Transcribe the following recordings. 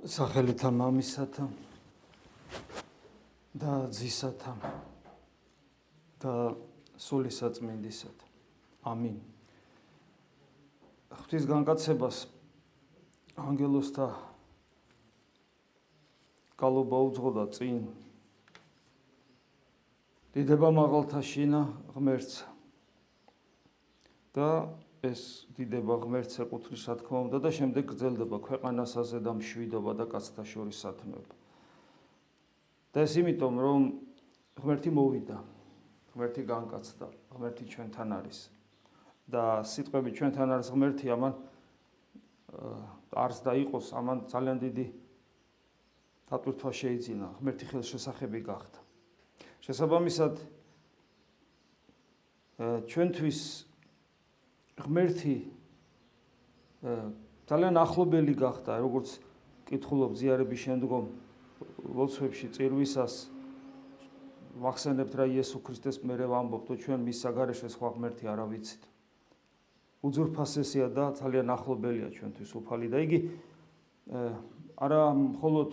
სახელითა მამისათა და ძისათა და სული საწმინდისათა. ამინ. ღვთის განკაცებას ანგელოსთა გალობა უძღოდა წინ. დიდება მაღალთა შინა ღმერთს და ეს დიდება ღმერთს ეკუთვნის რა თქმა უნდა და შემდეგ გრძელდება ქვეყანასაზე და მშვიდობა და კაცთა შორის სათნოება. და ეს იმიტომ რომ ღმერთი მოვიდა, ღმერთი განკაცდა, ღმერთი ჩვენთან არის. და სიტყვები ჩვენთან არის ღმერთი ამან არს და იყოს ამან ძალიან დიდი დატვირთვა შეიძინა, ღმერთი ხელშესახები გახდა. შესაბამისად ჩვენთვის ღმერთი ძალიან ახლობელი გახდა, როგორც კითხულობ ზიარების შემდგომ ლოცვებში წირვისას ვახსენებთ რა იესო ქრისტეს მერე ვამბობთ, ჩვენ მის საგარეშე სხვა ღმერთი არ ვიცით. უძურფასესია და ძალიან ახლობელია ჩვენთვის უფალი და იგი არა მხოლოდ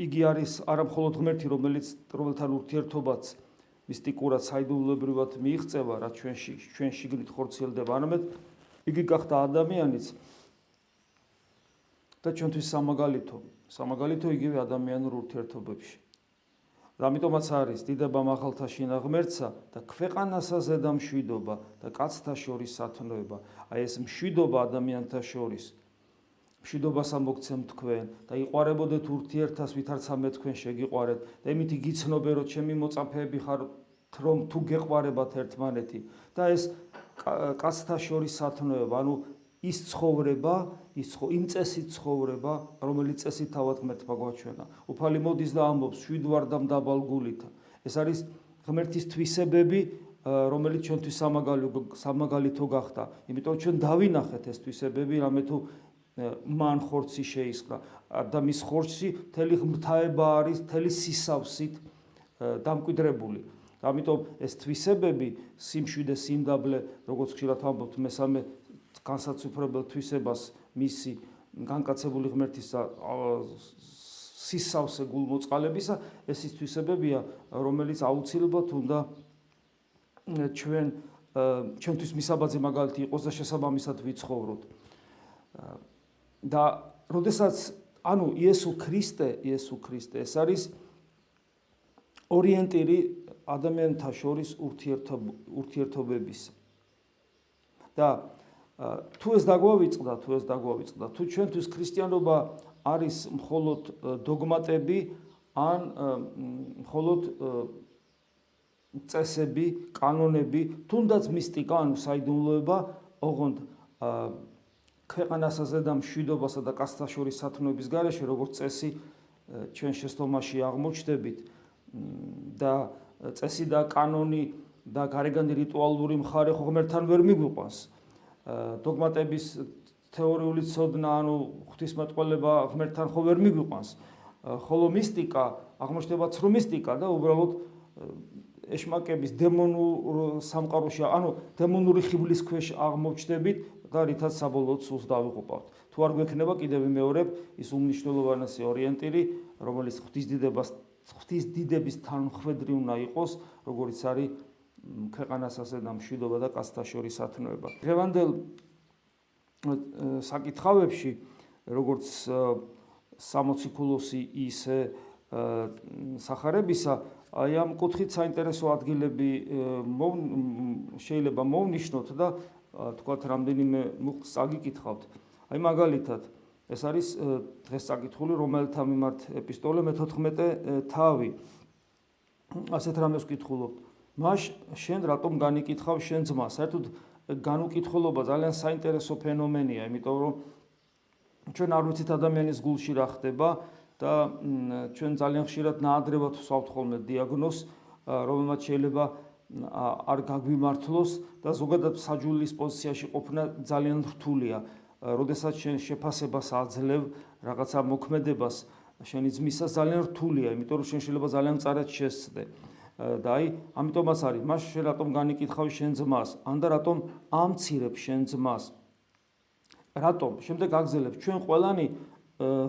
იგი არის არა მხოლოდ ღმერთი, რომელიც რომელთან ურთიერთობაც მისტიკურად საიდუმლოებრივად მიიღწევა რა ჩვენში ჩვენ შიგნით ხორციელდება. არამედ იგი გახდა ადამიანიც და ჩვენთვის სამაგალითო. სამაგალითო იგივე ადამიანურ ურთიერთობებში. ამიტომაც არის დიდება მაღალთა შინა ღმერთსა და ქვეყანასაზე და მშვიდობა და კაცთა შორის სათნოება. აი ეს მშვიდობა ადამიანთა შორის მშვიდობას ამოგცემ თქვენ და იყარებოდეთ ურთიერთას ვითარცა მე თქვენ შეგიყვარეთ. და იმითი გიცნობე რომ ჩემი მოწაფეები ხარ რომ თუ გეყვარებათ ერთმანეთი. და ეს კაცთა შორის სათნოება ანუ ის ცხოვრება ის ხო იმ წესით ცხოვრება რომელიც წესით თავად ღმერთმა გვაჩვენა. უფალი მოდის და ამბობს შვიდვარდამ დაბალგულით ეს არის ღმერთის თვისებები რომელიც ჩვენთვის სამაგალითო გახდა. იმიტომ ჩვენ დავინახეთ ეს თვისებები რამე თუ მან ხორცი შეისყრა და მის ხორცი მთელი ღმრთაება არის მთელი სისავსით დამკვიდრებული. ამიტომ ეს თვისებები სიმშვიდე სიმდაბლე როგორც ხშირად ვამბობთ მესამე განსაცვიფრებელ თვისებას მისი განკაცებული ღმერთის სისავსე გულმოწყალებისა ეს ის თვისებებია რომელიც აუცილებლად უნდა ჩვენ ჩვენთვის მისაბაძე მაგალითი იყოს და შესაბამისად ვიცხოვროთ და როდესაც ანუ იესო ქრისტე, იესო ქრისტე ეს არის ორიენტირი ადამიანთა შორის ურთიერთობების. და თუ ეს დაგვავიწყდა, თუ ეს დაგვავიწყდა, თუ ჩვენთვის ქრისტიანობა არის მხოლოდ დოგმატები ან მხოლოდ წესები, კანონები, თუნდაც მისტიკა, ანუ საიდუმლოება, ოღონდ ქვეყანასაზე და მშვიდობასა და კაცთა შორის სათნოების გარეშე როგორც წესი ჩვენ შეცდომაში აღმოჩნდებით და წესი და კანონი და გარეგანი რიტუალური მხარე ხომერთან ვერ მიგვიყვანს. დოგმატების თეორიული ცოდნა ანუ ღვთისმეტყველება ღმერთთან ხო ვერ მიგვიყვანს. ხოლო მისტიკა აღმოჩნდება ცრუ მისტიკა და უბრალოდ ეშმაკების დემონურ სამყაროში ანუ დემონური ხიბლის ქვეშ აღმოჩნდებით და რითაც საბოლოოდ სულს დავიღუპავთ. თუ არ გვექნება კიდევ მეორებ ის უმნიშვნელოვანესი ორიენტირი, რომელიც ღვთის დიდებას ღვთის დიდების თანხwebdriver უნდა იყოს, როგორც არის ქვეყანასასე და მშვიდობა და კაცთა შორის ათნოება. ღევანდელ საკითხავებში, როგორც 60 ფულოსი ისე სახარებისა აი ამ კუთხით საინტერესო ადგილები შეიძლება მოვნიშნოთ და თქვათ რამდენიმე მუხტს წაგიკითხავთ. აი მაგალითად ეს არის დღეს წაკითხული რომელთა მიმართ ეპისტოლე მე-14 თავი. ასეთ რამეს ვკითხულობთ. მას შენ რატომ განიკითხავ შენ ძმა? საერთოდ განუკითხულობა ძალიან საინტერესო ფენომენია, იმიტომ რომ ჩვენ არ ვიცით ადამიანის გულში რა ხდება და ჩვენ ძალიან ხშირად ნაადრევად ვსვავთ ხოლმე დიაგნოზს, რომელმაც შეიძლება არ გაგვიმართლოს და ზოგადად საჯულის პოზიციაში ყოფნა ძალიან რთულია. როდესაც შენ შეფასებას აძლევ რაღაცა მოქმედებას შენი ძმისას ძალიან რთულია, იმიტომ რომ შენ შეიძლება ძალიან წარად შესწდე. და აი, ამიტომაც არის, მას შენ რატომ განიკითხავ შენ ძმას? ან და რატომ ამცირებ შენ ძმას? რატომ? შემდეგ აგზელებ ჩვენ ყველანი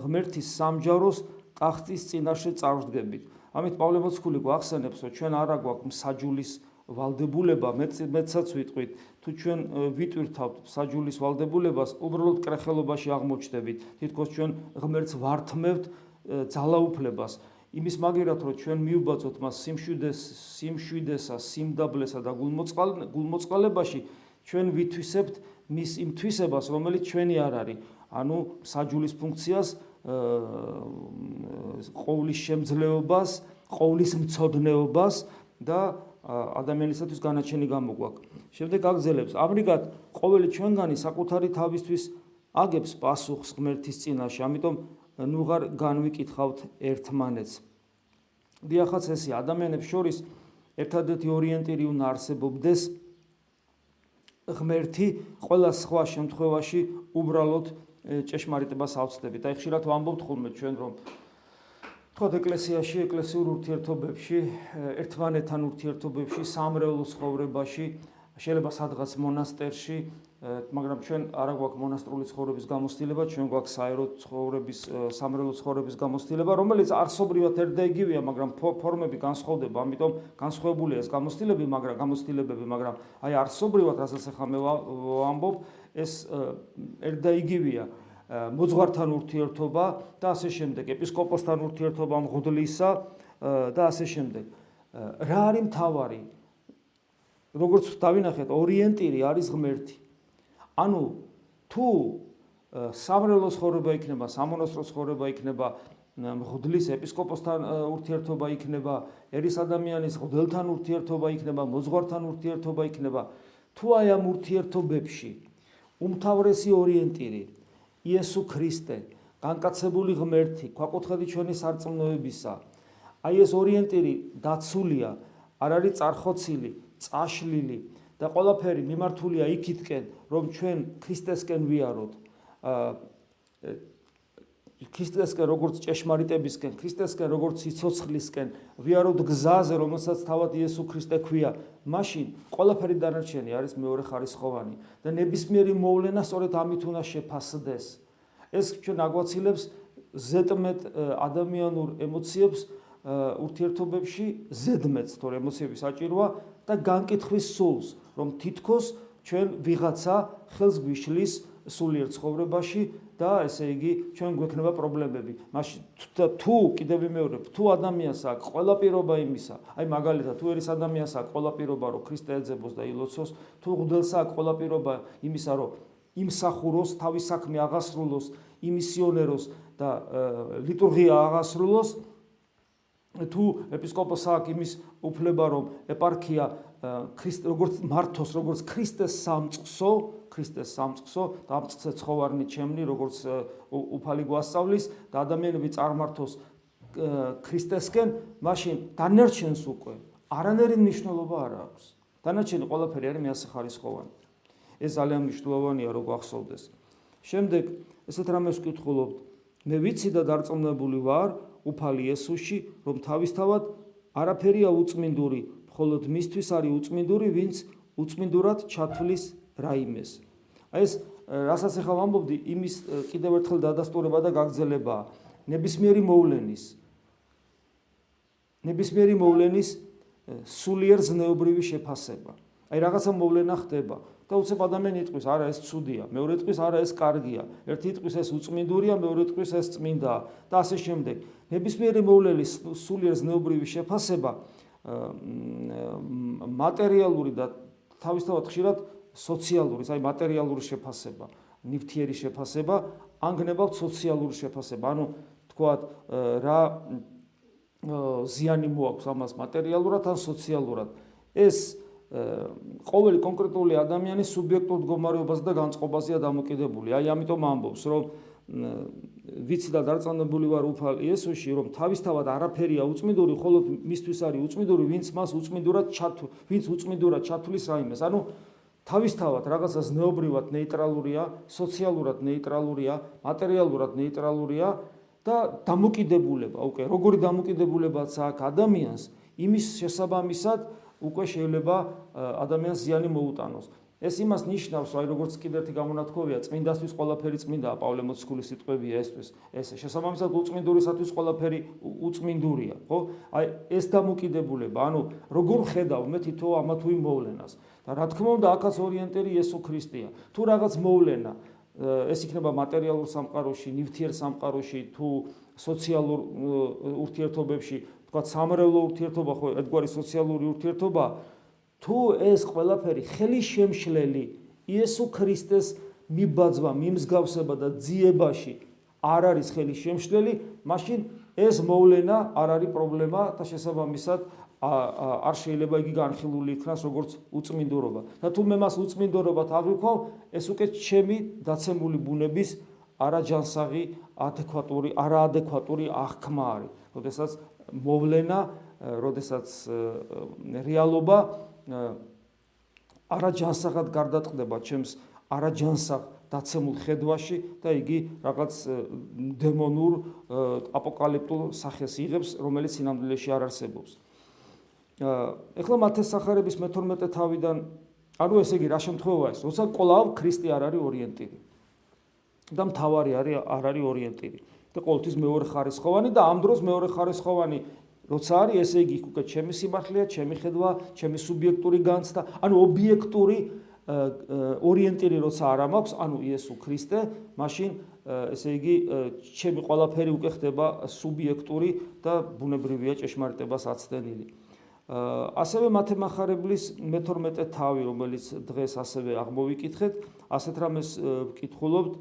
ღმერთის სამჯაროს ტახტის წინაშე წარვდგებით. ამით პავლე მოციქული გვახსენებს, რომ ჩვენ არა გვაქვს საჯულის ვალდებულება, მეცაც ვიტყვით, თუ ჩვენ ვიტვირთავთ საჯულის ვალდებულებას, უბრალოდ კრეხელობაში აღმოჩნდებით. თითქოს ჩვენ ღმერთს ვართმევთ ძალაუფლებას. იმის მაგერად რომ ჩვენ მიუბაძოთ მას სიმშვიდეს, სიმშვიდესა, სიმდაბლესა და გულმოწყალებაში, ჩვენ ვითვისებთ მის იმ თვისებას, რომელიც ჩვენი არ არის. ანუ საჯულის ფუნქციას ყოვლის შემძლეობას, ყოვლის მწოდნეობას და ადამიანისათვის განაჩენი გამოგვაქვს. შემდეგ აგზელებს, ამრიგად ყოველი ჩვენგანი საკუთარი თავისთვის აგებს პასუხს ღმერთის წინაშე, ამიტომ ნუღარ განვიკითხავთ ერთმანეთს. დიახაც ესე ადამიანებს შორის ერთადერთი ორიენტირი უნდა არსებობდეს ღმერთი ყველა სხვა შემთხვევაში უბრალოდ ჭეშმარიტებას ავწდებით. აი ხშირად ვამბობთ ხოლმე ჩვენ რომ თქო ეკლესიაში, ეკლესიურ ურთიერთობებში, ერთმანეთთან ურთიერთობებში, სამრევლო ცხოვრებაში, შეიძლება სადღაც მონასტერში მაგრამ ჩვენ არა გვაქვს მონასტრული ცხოვრების გამოცდილება, ჩვენ გვაქვს საერო ცხოვრების, სამრელო ცხოვრების გამოცდილება, რომელიც არსობრივად ერთ და იგივეა, მაგრამ ფორმები განსხვავდება, ამიტომ განსხვავებულია ეს გამოცდილები, მაგრამ გამოცდილებები, მაგრამ აი არსობრივად, რასაც ახლა მე ვამბობ, ეს ერთ და იგივეა. მოძღვართან ურთიერთობა და ასე შემდეგ, ეპისკოპოსთან ურთიერთობა მღვდლისა და ასე შემდეგ. რა არის მთავარი? როგორც დავინახეთ, ორიენტირი არის ღმერთი. ანუ თუ სამრელო ცხოვრება იქნება, სამონასტრო ცხოვრება იქნება, მღვდლის ეპისკოპოსთან ურთიერთობა იქნება, ერის ადამიანის მღვდელთან ურთიერთობა იქნება, მოძღვართან ურთიერთობა იქნება, თუ აი ამ ურთიერთობებში უმთავრესი ორიენტირი იესო ქრისტე, განკაცებული ღმერთი, ქვაკუთხედი ჩვენი სარწმუნოებისა. აი ეს ორიენტირი დაცულია, არ არის წარხოცილი, წაშლილი, და ყველაფერი მიმართულია იქითკენ, რომ ჩვენ ქრისტესკენ ვიაროთ. ქრისტესკენ როგორც ჭეშმარიტებისკენ, ქრისტესკენ როგორც სიცოცხლისკენ ვიაროთ გზაზე, რომელსაც თავად იესო ქრისტე ქვია, მაშინ ყველაფერი დანარჩენი არის მეორე ხარისხოვანი და ნებისმიერი მოვლენა სწორედ ამით უნდა შეფასდეს. ეს ჩვენ აგვაცილებს ზედმეტ ადამიანურ ემოციებს ურთიერთობებში, ზედმეტ თორე ემოციების საჭიროა და განკითხვის სულს. რომ თითქოს ჩვენ ვიღაცა ხელს გვიშლის სულიერ ცხოვრებაში და ესე იგი ჩვენ გვექნება პრობლემები. მაშინ თუ კიდევ ვიმეორებ, თუ ადამიანს აქვს ყველა პირობა იმისა, აი მაგალითად თუ ერის ადამიანს აქვს ყველა პირობა რომ ქრისტე ეძებოს და ილოცოს, თუ ღმერთს აქვს ყველა პირობა იმისა რომ იმსახუროს, თავის საქმე აღასრულოს, იმისიონეროს და ლიტურგია აღასრულოს, თუ ეპისკოპოსი აქვს იმის უფლება რომ ეპარქია ქრისტე როგორც მართოს როგორც ქრისტეს სამწყსო ქრისტეს სამწყსო დამწყსე ცხოვარნი ჩემნი როგორც უფალი გვასწავლის და ადამიანები წარმართოს ქრისტესკენ მაშინ დანერჩენს უკვე არანერი მნიშვნელობა არ აქვს. დანარჩენი ყველაფერი არის მეასახარისხოვანი ეს ძალიან მნიშვნელოვანია რომ გვახსოვდეს. შემდეგ ესეთ რამეს ვკითხულობთ. მე ვიცი და დარწმუნებული ვარ უფალი იესოში რომ თავისთავად არაფერია უწმინდური მხოლოდ მისთვის არის უწმინდური, ვინც უწმინდურად ჩათვლის რაიმეს. აი ეს რასაც ახლა ვამბობდი, იმის კიდევ ერთხელ დადასტურება და გაგრძელება ნებისმიერი მოვლენის ნებისმიერი მოვლენის სულიერ ზნეობრივი შეფასება. აი რაღაცა მოვლენა ხდება და უცებ ადამიანი იტყვის, არა ეს ცუდია, მეორე იტყვის, არა ეს კარგია, ერთი იტყვის ეს უწმინდურია, მეორე იტყვის ეს წმინდაა და ასე შემდეგ. ნებისმიერი მოვლენის სულიერ ზნეობრივი შეფასება მატერიალური და თავისთავად ხშირად სოციალური, აი მატერიალური შეფასება, ნივთიერი შეფასება, ანგნებავთ სოციალური შეფასება. ანუ თქვათ რა ზიანი მოაქვს ამას მატერიალურად ან სოციალურად. ეს ყოველი კონკრეტული ადამიანის სუბიექტურ მდგომარეობაზე და განწყობაზეა დამოკიდებული. აი ამიტომ ამბობს, რომ ვიცი და დარწმუნებული ვარ უფალ იესოში რომ თავისთავად არაფერია უწმინდური ხოლო მისთვის არის უწმინდური ვინც მას უწმინდურად ჩათუ ვინც უწმინდურად ჩათulis რაიმეს. ანუ თავისთავად რაღაცა ზნეობრივად ნეიტრალურია სოციალურად ნეიტრალურია მატერიალურად ნეიტრალურია და დამოკიდებულება უკვე როგორი დამოკიდებულებაც აქვს ადამიანს იმის შესაბამისად უკვე შეიძლება ადამიანს ზიანი მოუტანოს ეს იმას ნიშნავს, აი როგორც კიდევ ერთი გამონათქვამია, წმინდასთვის ყველაფერი წმინდაა, პავლე მოციქულის სიტყვებია ესთვის. ეს შესაბამისად უწმინდურისათვის ყველაფერი უწმინდურია, ხო? აი ეს დამოკიდებულება, ანუ როგორ ხედავ მე თითო ამა თუ იმ მოვლენას. და რა თქმა უნდა, აქაც ორიენტერი იესო ქრისტეა. თუ რაღაც მოვლენა ეს იქნება მატერიალურ სამყაროში, ნივთიერ სამყაროში, თუ სოციალურ ურთიერთობებში, თქვა სამრევლო ურთიერთობა, ხო, ერთგვარი სოციალური ურთიერთობა, თუ ეს ყველაფერი ხელი შემშლელი იესო ქრისტეს მიბაძვა, მიმსგავსება და ძიებაში არ არის ხელი შემშლელი, მაშინ ეს მოვლენა არ არის პრობლემა და შესაბამისად არ შეიძლება იგი განხილული იქნას როგორც უწმინდურობა. და თუ მე მას უწმინდურობად აღვიქვავ, ეს უკვე ჩემი დაცემული ბუნების არაჯანსაღი ადეკვატური, არაადეკვატური აღქმა არის. როდესაც მოვლენა, როდესაც რეალობა არაჯანსაღად გარდატყდება ჩემს არაჯანსაღ დაცემულ ხედვაში და იგი რაღაც დემონურ აპოკალიფტურ სახეს იღებს, რომელიც სინამდვილეში არ არსებობს. ეხლა მათეს სახარების მე-12 თავიდან ანუ ესე იგი რა შემთხვევაა ეს? როცა ყოლავ ქრისტე არ არის ორიენტირი. და მთავარი არის არ არის ორიენტირი. და ყოველთვის მეორე ხარისხოვანი და ამ დროს მეორე ხარისხოვანი როცა არის ესე იგი უკვე ჩემი სიმართლეა, ჩემი ხედვა, ჩემი სუბიექტური განცდა, ანუ ობიექტური ორიენტირი როცა არ მაქვს, ანუ იესო ქრისტე, მაშინ ესე იგი ჩემი ყველაფერი უკვე ხდება სუბიექტური და ბუნებრივია ჭეშმარიტებას აცდენილი. ასევე მათემახარებლის მე-12 თავი, რომელიც დღეს ასევე აღმოვიკითხეთ, ასეთ რამეს ვკითხულობთ,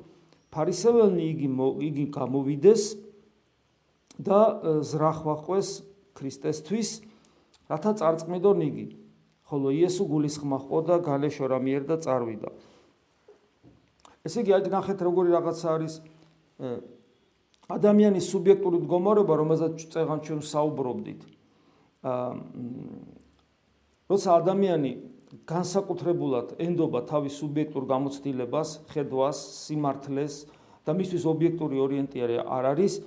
ფარისეველნი იგი იგი გამოვიდეს და ზრახვაყვეს ქრისტესთვის, რათა წარწმიდონ იგი. ხოლო იესო გულისხმა ხო და გალეშორა მიერ და წარვიდა. ესე იგი, აი ნახეთ როგორი რაღაცა არის ადამიანის სუბიექტური მდგომარეობა, რომელზეც წეგან ჩვენ საუბრობდით. აა როცა ადამიანი განსაკუთრებულად ენდობა თავის სუბიექტურ გამოცდილებას, ხედვას, სიმართლეს და მისთვის ობიექტური ორიენტირი არ არის,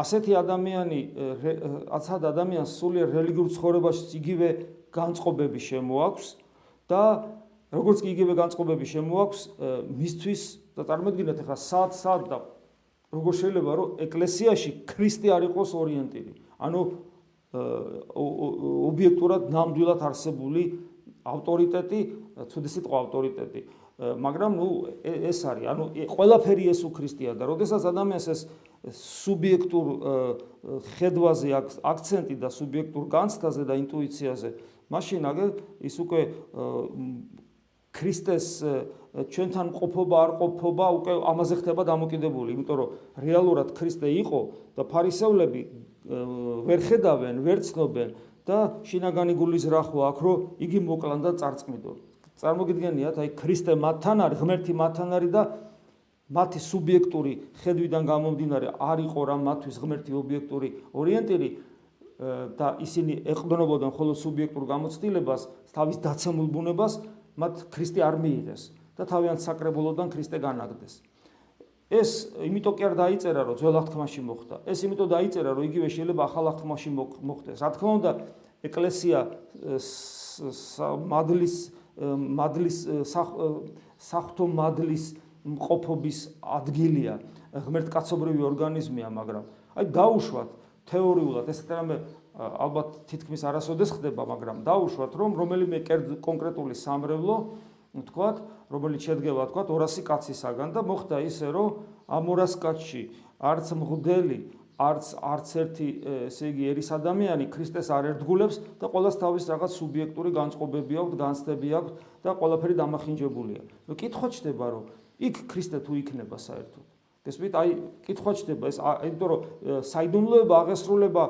ასეთი ადამიანი აცად ადამიანს სულიერ რელიგიურ ცხოვრებაში იგივე განწყობები შემოაქვს და როგორც კი იგივე განწყობები შემოაქვს მისთვის და წარმოიდგინეთ ახლა სად სად და როგორ შეიძლება რომ ეკლესიაში ქრისტე არ იყოს ორიენტირი ანუ ობიექტურად ნამდვილად არსებული ავტორიტეტი, ცუდი სიტყვა ავტორიტეტი. მაგრამ ნუ ეს არის, ანუ ყველაფერი ესო ქრისტეა და როდესაც ადამიანს ეს სუბიექტურ ხედვაზე აქვს აქცენტი და სუბიექტურ განცდაზე და ინტუიციაზე, მაშინ აგე ის უკვე ქრისტეს ჩვენთან ყოფობა არ ყოფობა უკვე ამაზე ხდება დამოკიდებული, იმიტომ რომ რეალურად ქრისტე იყო და ფარისევლები ვერ ხედავენ, ვერ ცნობენ და შინაგანი გულის რახვა აქ რომ იგი მოკლან და წარწმიდონ. წარმოგიდგენიათ, აი ქრისტე მათთან არის, ღმერთი მათთან არის და მათი სუბიექტური ხედვიდან გამომდინარე არ იყო რა მათთვის ღმერთი ობიექტური ორიენტირი და ისინი ეყრდნობოდნენ ხოლო სუბიექტურ გამოცდილებას, თავის დაცემულ ბუნებას, მათ ქრისტე არ მიიღეს და თავიანთ საკრებულოდან ქრისტე განაგდეს. ეს იმიტომ კი არ დაიწერა რომ ძველ აღთქმაში მოხდა. ეს იმიტომ დაიწერა რომ იგივე შეიძლება ახალ აღთქმაში მოხდეს. რა თქმა უნდა, ეკლესია მადლის მადლის სახთო მადლის მყოფობის ადგილია. ღმერთკაცობრივი ორგანიზმია, მაგრამ აი დაუშვათ თეორიულად ეს ტრამე ალბათ თითქმის არასოდეს ხდება, მაგრამ დაუშვათ რომ რომელიმე კონკრეტული სამრევლო თქვათ, რომელიც შედგება თქვათ 200 კაცისაგან და მოხდა ისე, რომ ამ 200 კაცში არც მღვდელი, არც არც ერთი ესე იგი ერის ადამიანი ქრისტეს არ ერთგულებს და ყოველს თავის რაღაც სუბიექტური განწყობები აქვს, განცდები აქვს და ყველაფერი დამახინჯებულია. ნუ კითხვა ჩდება, რომ იქ ქრისტე თუ იქნება საერთოდ. გესმით? აი, კითხვა ჩდება ეს, იმიტომ რომ საიდუმლოება აღესრულება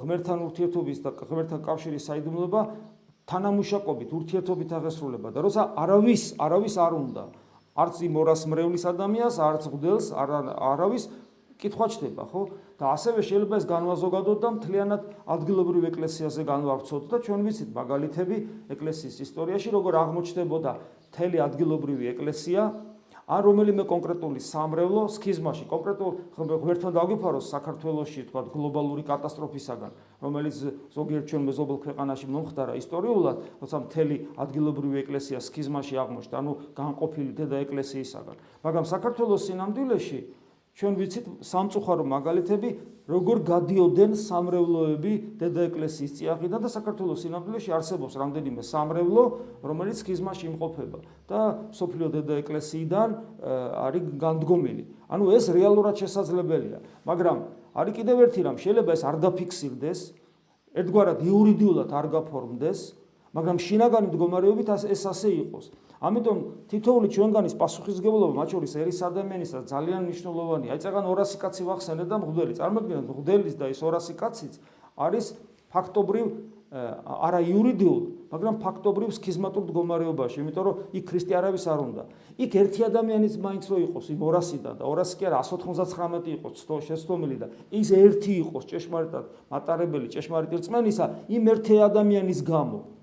ღმერთთან ურთიერთობის და ღმერთთან კავშირის საიდუმლოება თანამუშაკობით ურთიერთობით აღესრულება და როცა არავის არავის არ უნდა არც იმ ორას მრევლის ადამიანს არც ღდელს არავის კითხვა ჩდება ხო და ასევე შეიძლება ეს განვაზოგადოთ და მთლიანად ადგილობრივ ეკლესიაზე განვავრცოთ და ჩვენ ვიცით მაგალითები ეკლესიის ისტორიაში როგორ აღმოჩნდებოდა მთელი ადგილობრივი ეკლესია ან რომელიმე კონკრეტული სამრევლო სქიზმაში, კონკრეტულ ღერთთან დაგვიფაროს საქართველოსში, თქვა გლობალური კატასტროფისაგან, რომელიც ზოგიერთ ჩვენ მეზობელ ქვეყანაში მომხდარა ისტორიულად, როცა მთელი ადგილობრივი ეკლესია სქიზმაში აღმოჩნდა, ანუ განყოფილი დედა ეკლესიისაგან. მაგრამ საქართველოს სინამდვილეში ჩვენ ვიცით სამწუხარო მაგალითები, როგორ გადიოდნენ სამრევლოები დედა ეკლესიის წიაღიდან და საქართველოს სინამდვილეში არსებობს რამდენიმე სამრევლო, რომელიც ხიზმაში იმყოფება და სოფლიო დედა ეკლესიიდან არის განდგომილი. ანუ ეს რეალურად შესაძლებელია, მაგრამ არის კიდევ ერთი რამ, შეიძლება ეს არ დაფიქსირდეს, ერთგვარად იურიდიულად არ გაფორმდეს, მაგრამ შინაგანი მდგომარეობით ეს ასე იყოს. ამიტომ თითოეული ჩვენგანის პასუხისგებლობა მათ შორის ერის ადამიანისა ძალიან მნიშვნელოვანია. აი წეგან 200 კაცი ვახსენე და მღვდელი. წარმოგიდგენთ, მღვდელის და ეს 200 კაციც არის ფაქტობრივ არა იურიდიულ, მაგრამ ფაქტობრივ სქიზმატურ მდგომარეობაში, იმიტომ რომ იქ ქრისტიანების არ უნდა. იქ ერთი ადამიანის მაინც რო იყოს იმ 200-დან და 200 კი არა 199 იყოს შეცდომილი და ის ერთი იყოს ჭეშმარიტად მატარებელი ჭეშმარიტი რწმენისა იმ ერთი ადამიანის გამო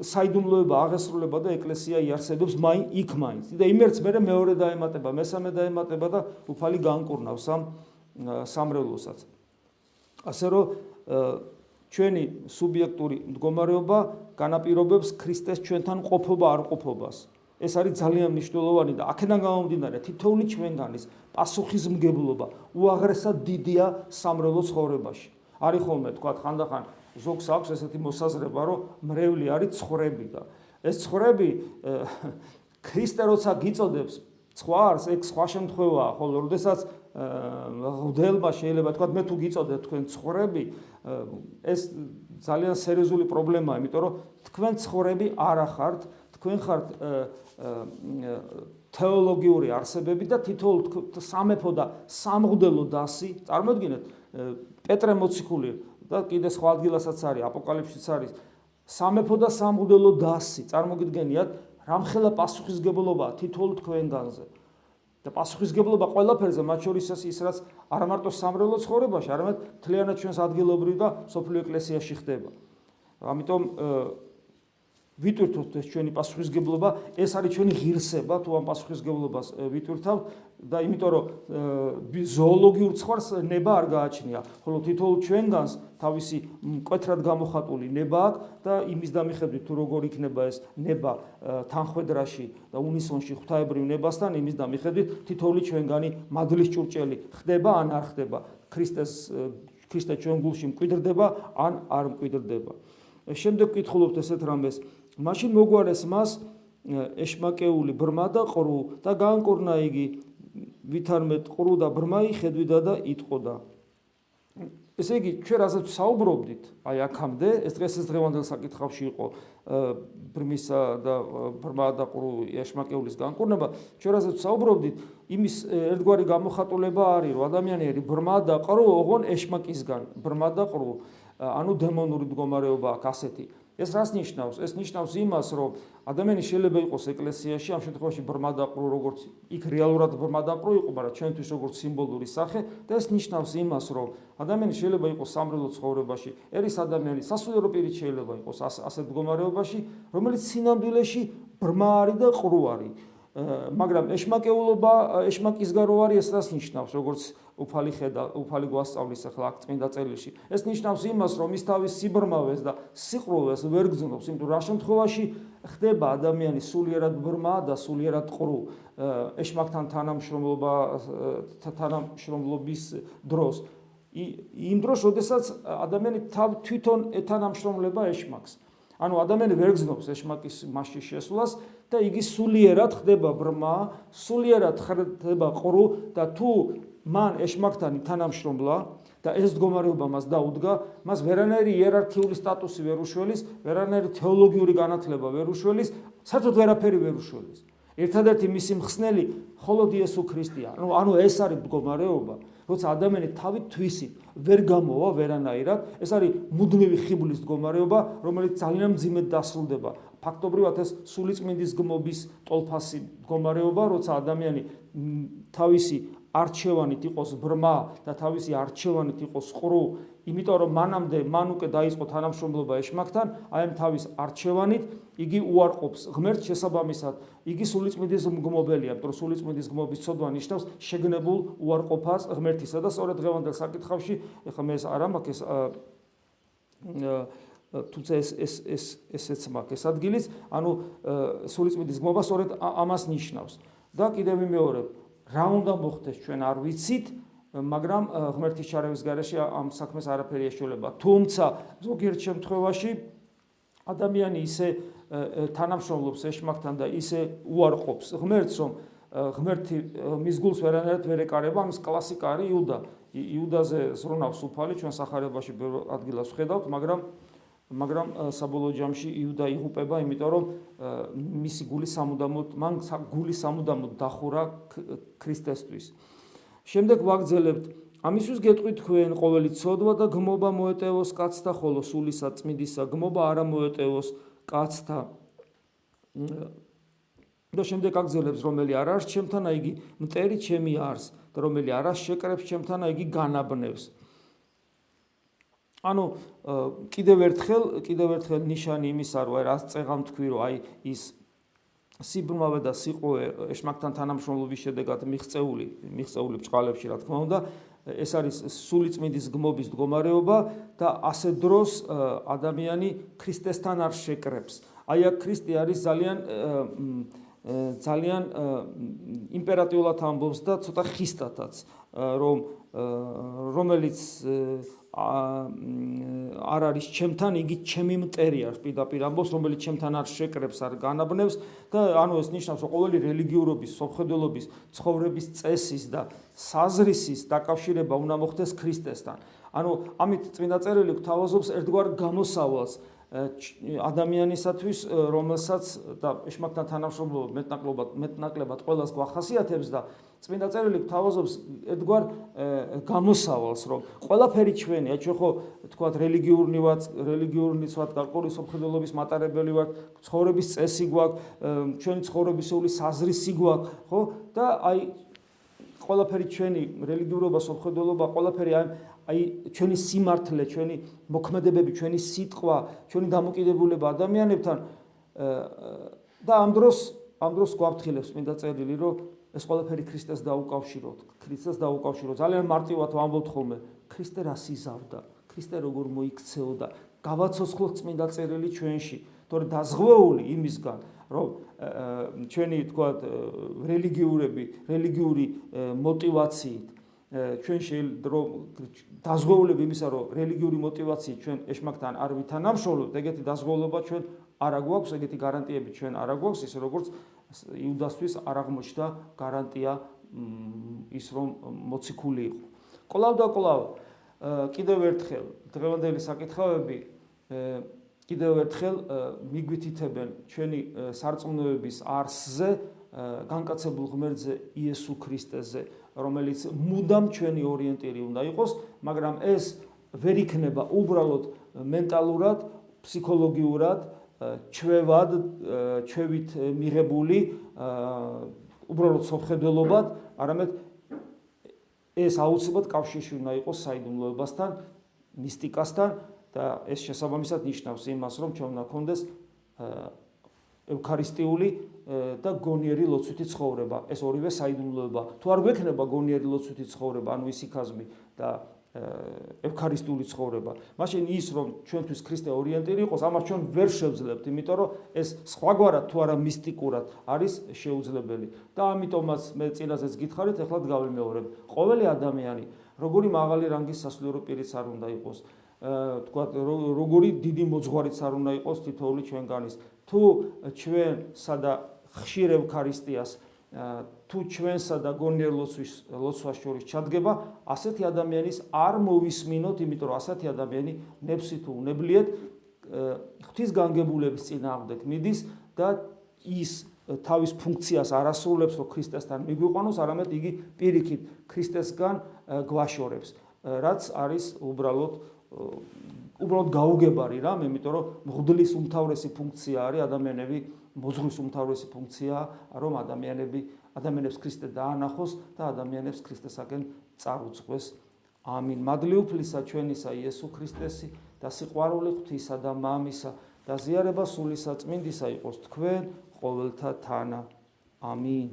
საიდუმლოება აღესრულება და ეკლესია იარსებებს მაინ იქ მაინც. და იმერც მე მეორე დაემატება, მესამე დაემატება და უფალი განკურნავს ამ სამრევლოსაც. ასე რომ ჩვენი სუბიექტური მდგომარეობა განაპირობებს ქრისტეს ჩვენთან ყოფობა არ ყოფობას. ეს არის ძალიან მნიშვნელოვანი და აქედან გამომდინარე თითოეული ჩვენგანის პასუხისმგებლობა უაღრესად დიდია სამრევლო ცხოვრებაში. არის ხოლმე თქვა ხანდახან ზოგს აქვს ესეთი მოსაზრება, რომ მრევლი არის ცხვრები და ეს ცხვრები ქრისტე როცა გიწოდებს ცხვარს, ეგ სხვა შემთხვევაა, ხოლო როდესაც ღდელმა შეიძლება თქვა მე თუ გიწოდეთ თქვენ ცხვრები, ეს ძალიან სერიოზული პრობლემაა, იმიტომ რომ თქვენ ცხვრები არ ახართ, თქვენ ხართ თეოლოგიური არსებები და თითოეულ სამეფო და სამღდელო დასი, წარმოიდგინეთ პეტრე მოციქული და კიდე სხვა ადგილასაც არის აპოკალიფსიც არის. სამეფო და სამღვდელო დასი წარმოგიდგენიათ რამხელა პასუხისგებლობა თითოეულ თქვენგანზე. და პასუხისგებლობა ყველაფერზე მათ შორის ის რაც არა მარტო სამრევლო ცხოვრებაში არამედ თლიანად ჩვენს ადგილობრივ და სოფლიო ეკლესიაში ხდება. ამიტომ ვიტვირთოთ ეს ჩვენი პასუხისგებლობა, ეს არის ჩვენი ღირსება, თუ ამ პასუხისგებლობას ვიტვირთავ. და იმიტომ რომ ზოოლოგიურ ცხვარს ნება არ გააჩნია, ხოლო თითოეულ ჩვენგანს თავისი მკვეთრად გამოხატული ნება აქვს და იმის დამიხედვით თუ როგორ იქნება ეს ნება თანხვედრაში და უნისონში ღვთაებრივ ნებასთან, იმის დამიხედვით თითოეული ჩვენგანი მადლის ჭურჭელი ხდება ან არ ხდება, ქრისტეს ქრისტე ჩვენ გულში მკვიდრდება ან არ მკვიდრდება. შემდეგ ვკითხულობთ ესეთ რამეს მაშინ მოგვარეს მას ეშმაკეული ბრმა და ყრუ და განკურნა იგი ვითარმე ყრუ და ბრმა იხედვიდა და იტყოდა. ესე იგი ჩვენ რასაც საუბრობდით აი აქამდე ეს დღეს ეს დღევანდელ საკითხავში იყო ბრმისა და ბრმა და ყრუ ეშმაკეულის განკურნება. ჩვენ რასაც საუბრობდით იმის ერთგვარი გამოხატულება არის რომ ადამიანი არის ბრმა და ყრუ ოღონ ეშმაკისგან. ბრმა და ყრუ. ანუ დემონური მდგომარეობა აქვს ასეთი ეს რას ნიშნავს? ეს ნიშნავს იმას, რომ ადამიანი შეიძლება იყოს ეკლესიაში, ამ შემთხვევაში ბრმადაყრუ როგორც იქ რეალურად ბრმადაყრუ იყო, მაგრამ ჩვენთვის როგორც სიმბოლური სახე და ეს ნიშნავს იმას, რომ ადამიანი შეიძლება იყოს სამრელო ცხოვრებაში, ერის ადამიანი სასულიერო პირი შეიძლება იყოს ასეთ მდგომარეობაში, რომელიც სინამდვილეში ბრმა არის და ყრუ არის. მაგრამ ეშმაკეულობა, ეშმაკისგარო არის ეს რას ნიშნავს, როგორც უფალი ხედა, უფალი გვასწავლის ახლა აქ წმინდა წერილში. ეს ნიშნავს იმას, რომ ის თავის სიბრმავეს და სიყრუვეს ვერ გძნობს, იმიტომ რა შემთხვევაში ხდება ადამიანი სულიერად ბრმა და სულიერად ყრუ ეშმაკთან თანამშრომლობა თანამშრომლობის დროს. იმ დროს, როდესაც ადამიანი თავ თვითონ ეთანამშრომლება ეშმაკს. ანუ ადამიანი ვერ გძნობს ეშმაკის მასში შესვლას და იგი სულიერად ხდება ბრმა, სულიერად ხდება ყრუ და თუ მან ეშმაკთან თანამშრომლა და ეს მდგომარეობა მას დაუდგა, მას ვერანაირი იერარქიული სტატუსი ვერ უშველის, ვერანაირი თეოლოგიური განათლება ვერ უშველის, საერთოდ ვერაფერი ვერ უშველის. ერთადერთი მისი მხსნელი მხოლოდ იესო ქრისტეა. ანუ ანუ ეს არის მდგომარეობა, როცა ადამიანი თავი თვისით ვერ გამოვა ვერანაირად, ეს არის მუდმივი ხიბლის მდგომარეობა, რომელიც ძალიან მძიმედ დასრულდება. ფაქტობრივად ეს სულიწმინდის გმობის ტოლფასი მდგომარეობა, როცა ადამიანი თავისი არჩევანით იყოს ბრმა და თავისი არჩევანით იყოს ყრუ, იმიტომ რომ მანამდე მან უკვე დაიწყო თანამშრომლობა ეშმაკთან, აი ამ თავის არჩევანით იგი უარყოფს ღმერთ შესაბამისად, იგი სულიწმიდის მგმობელია, იმიტომ რომ სულიწმიდის გმობის ცოდვა ნიშნავს შეგნებულ უარყოფას ღმერთისა და სწორედ დღევანდელ საკითხავში, ეხლა მე ეს არ ამაქვს ეს თუმცა ეს ეს ეს ესეც მაქვს ეს ადგილიც, ანუ სულიწმიდის გმობა სწორედ ამას ნიშნავს. და კიდევ ვიმეორებ, რა უნდა მოხდეს ჩვენ არ ვიცით, მაგრამ ღმერთის ჩარევის გარეშე ამ საქმეს არაფერი ეშველება. თუმცა ზოგიერთ შემთხვევაში ადამიანი ისე თანამშრომლობს ეშმაკთან და ისე უარყოფს ღმერთს, რომ ღმერთი მის გულს ვერანაირად ვერ ეკარება, ამის კლასიკა არის იუდა. იუდაზე ზრუნავს უფალი ჩვენ სახარებაში ადგილას ვხედავთ, მაგრამ მაგრამ საბოლოო ჯამში იუდა იღუპება, იმიტომ რომ მისი გული სამუდამოდ მან გული სამუდამოდ დახურა ქრისტესთვის. შემდეგ ვაგრძელებთ. ამისთვის გეტყვით თქვენ ყოველი ცოდვა და გმობა მოეტევოს კაცთა ხოლო სულისა წმიდისა გმობა არ მოეტევოს კაცთა. და შემდეგ აგზელებს რომელი არ არის ჩემთან აი იგი მტერი ჩემი არს და რომელი არ არის შეკრებს ჩემთან აი იგი განაბნევს ანუ კიდევ ერთხელ, კიდევ ერთხელ ნიშანი იმის არ ვარ, რაც წეღამ თქვი, რომ აი ის სიბრმავე და სიყვე ეშმაკთან თანამშრომლობის შედეგად მიღწეული, მიღწეული ბჭყალებში, რა თქმა უნდა, ეს არის სულიწმიდის გმობის მდგომარეობა და ასე დროს ადამიანი ქრისტესთან არ შეკრებს. აი აქ ქრისტე არის ძალიან ძალიან იმპერატიულად ამბობს და ცოტა ხისტათაც, რომ რომელიც არ არის ჩემთან, იგი ჩემი მტერია, პირდაპირ ამბობს, რომელიც ჩემთან არ შეკრებს, არ განაბნევს და ანუ ეს ნიშნავს, რომ ყოველი რელიგიურობის, სოფხედელობის, ცხოვრების წესის და საზრისის დაკავშირება უნდა მოხდეს ქრისტესთან. ანუ ამით წმინდა წერილი გვთავაზობს ერთგვარ გამოსავალს ადამიანისათვის, რომელსაც და ეშმაკთან თანამშრომლობა მეტნაკლებად მეტნაკლებად ყოველას გვახასიათებს და წმინდა წერილი გვთავაზობს ერთგვარ გამოსავალს, რომ ყველაფერი ჩვენი, აი ჩვენ ხო თქვათ რელიგიური ვართ, რელიგიური ვართ, გარკვეული სამხედროების მატარებელი ვართ, ცხოვრების წესი გვაქვს, ჩვენი ცხოვრებისეული საზრისი გვაქვს, ხო? და აი ყველაფერი ჩვენი რელიგიურობა, სამხედროობა, ყველაფერი აი აი ჩვენი სიმართლე, ჩვენი მოქმედებები, ჩვენი სიტყვა, ჩვენი დამოკიდებულება ადამიანებთან და ამ დროს ამ დროს გვაფრთხილებს მინდა წერილი, რომ ეს ყველაფერი ქრისტეს დაუკავშიროთ, ქრისტეს დაუკავშიროთ. ძალიან მარტივად ვამბობთ ხოლმე, ქრისტე რას იზავდა, ქრისტე როგორ მოიქცეოდა. გავაცოცხლოთ წმინდა წერილი ჩვენში, თორე დაზღვეული იმისგან, რომ ჩვენი თქვა რელიგიურები, რელიგიური мотиваციით ჩვენ შეიძლება რომ დაზღვეულები იმისა, რომ რელიგიური мотиваციით ჩვენ ეშმაკთან არ ვითანამშრომლობთ, ეგეთი დაზღვეულობა ჩვენ არ აგვაქვს, ეგეთი გარანტიები ჩვენ არ აგვაქვს, ისე როგორც იუდასთვის არ აღმოჩნდა გარანტია ის რომ მოციქული იყო. კვლავ და კვლავ კიდევ ერთხელ დღევანდელი საკითხავები კიდევ ერთხელ მიგვითითებენ ჩვენი სარწმუნოების არსზე, განკაცებულ ღმერთზე, იესო ქრისტეზე, რომელიც მუდამ ჩვენი ორიენტირი უნდა იყოს მაგრამ ეს ვერ იქნება უბრალოდ მენტალურად ფსიქოლოგიურად ჩვევად ჩვევით მიღებული უბრალოდ სოფხედელობად, არამედ ეს აუცილებლად კავშირში უნდა იყოს საიდუმლოებასთან, მისტიკასთან და ეს შესაბამისად ნიშნავს იმას, რომ ჩვენ უნდა გქონდეს ევქარისტიული და გონიერი ლოცვითი ცხოვრება. ეს ორივე საიდუმლოება. თუ არ გვექნება გონიერი ლოცვითი ცხოვრება, ანუ ისიქაზმი და ევქარისტიული ცხოვრება. მაშინ ის რომ ჩვენთვის ქრისტე ორიენტირი იყოს, ამას ჩვენ ვერ შევძლებთ, იმიტომ რომ ეს სხვაგვარად თუ არა მისტიკურად არის შეუძლებელი. და ამიტომაც მე წინაზეც გითხარით, ეხლა გავიმეორებ. ყოველი ადამიანი, როგორი მაღალი რანგის სასულიერო პირიც არ უნდა იყოს, თქვა როგორი დიდი მოძღვარიც არ უნდა იყოს თითოეული ჩვენგანის. თუ ჩვენ სადა ხშირ ევქარისტიას თუ ჩვენსა და გონიერ ლოცვის ლოცვას შორის ჩადგება, ასეთი ადამიანის არ მოვისმინოთ, იმიტომ რომ ასეთი ადამიანი ნებსი თუ უნებლიეთ ღვთის განგებულების წინააღმდეგ მიდის და ის თავის ფუნქციას არასრულებს, რომ ქრისტესთან მიგვიყვანოს, არამედ იგი პირიქით ქრისტესგან გვაშორებს, რაც არის უბრალოდ უბრალოდ გაუგებარი რამ, იმიტომ რომ მღვდლის უმთავრესი ფუნქცია არის ადამიანები მოძღვრის უმთავრესი ფუნქცია, რომ ადამიანები ადამიანებს ქრისტე დაანახოს და ადამიანებს ქრისტესაკენ წარუძღვეს. ამინ. მადლი უფლისა ჩვენისა იესო ქრისტესი და სიყვარული ღვთისა და მამისა და ზიარება სულისა წმინდისა იყოს თქვენ ყოველთა თანა. ამინ.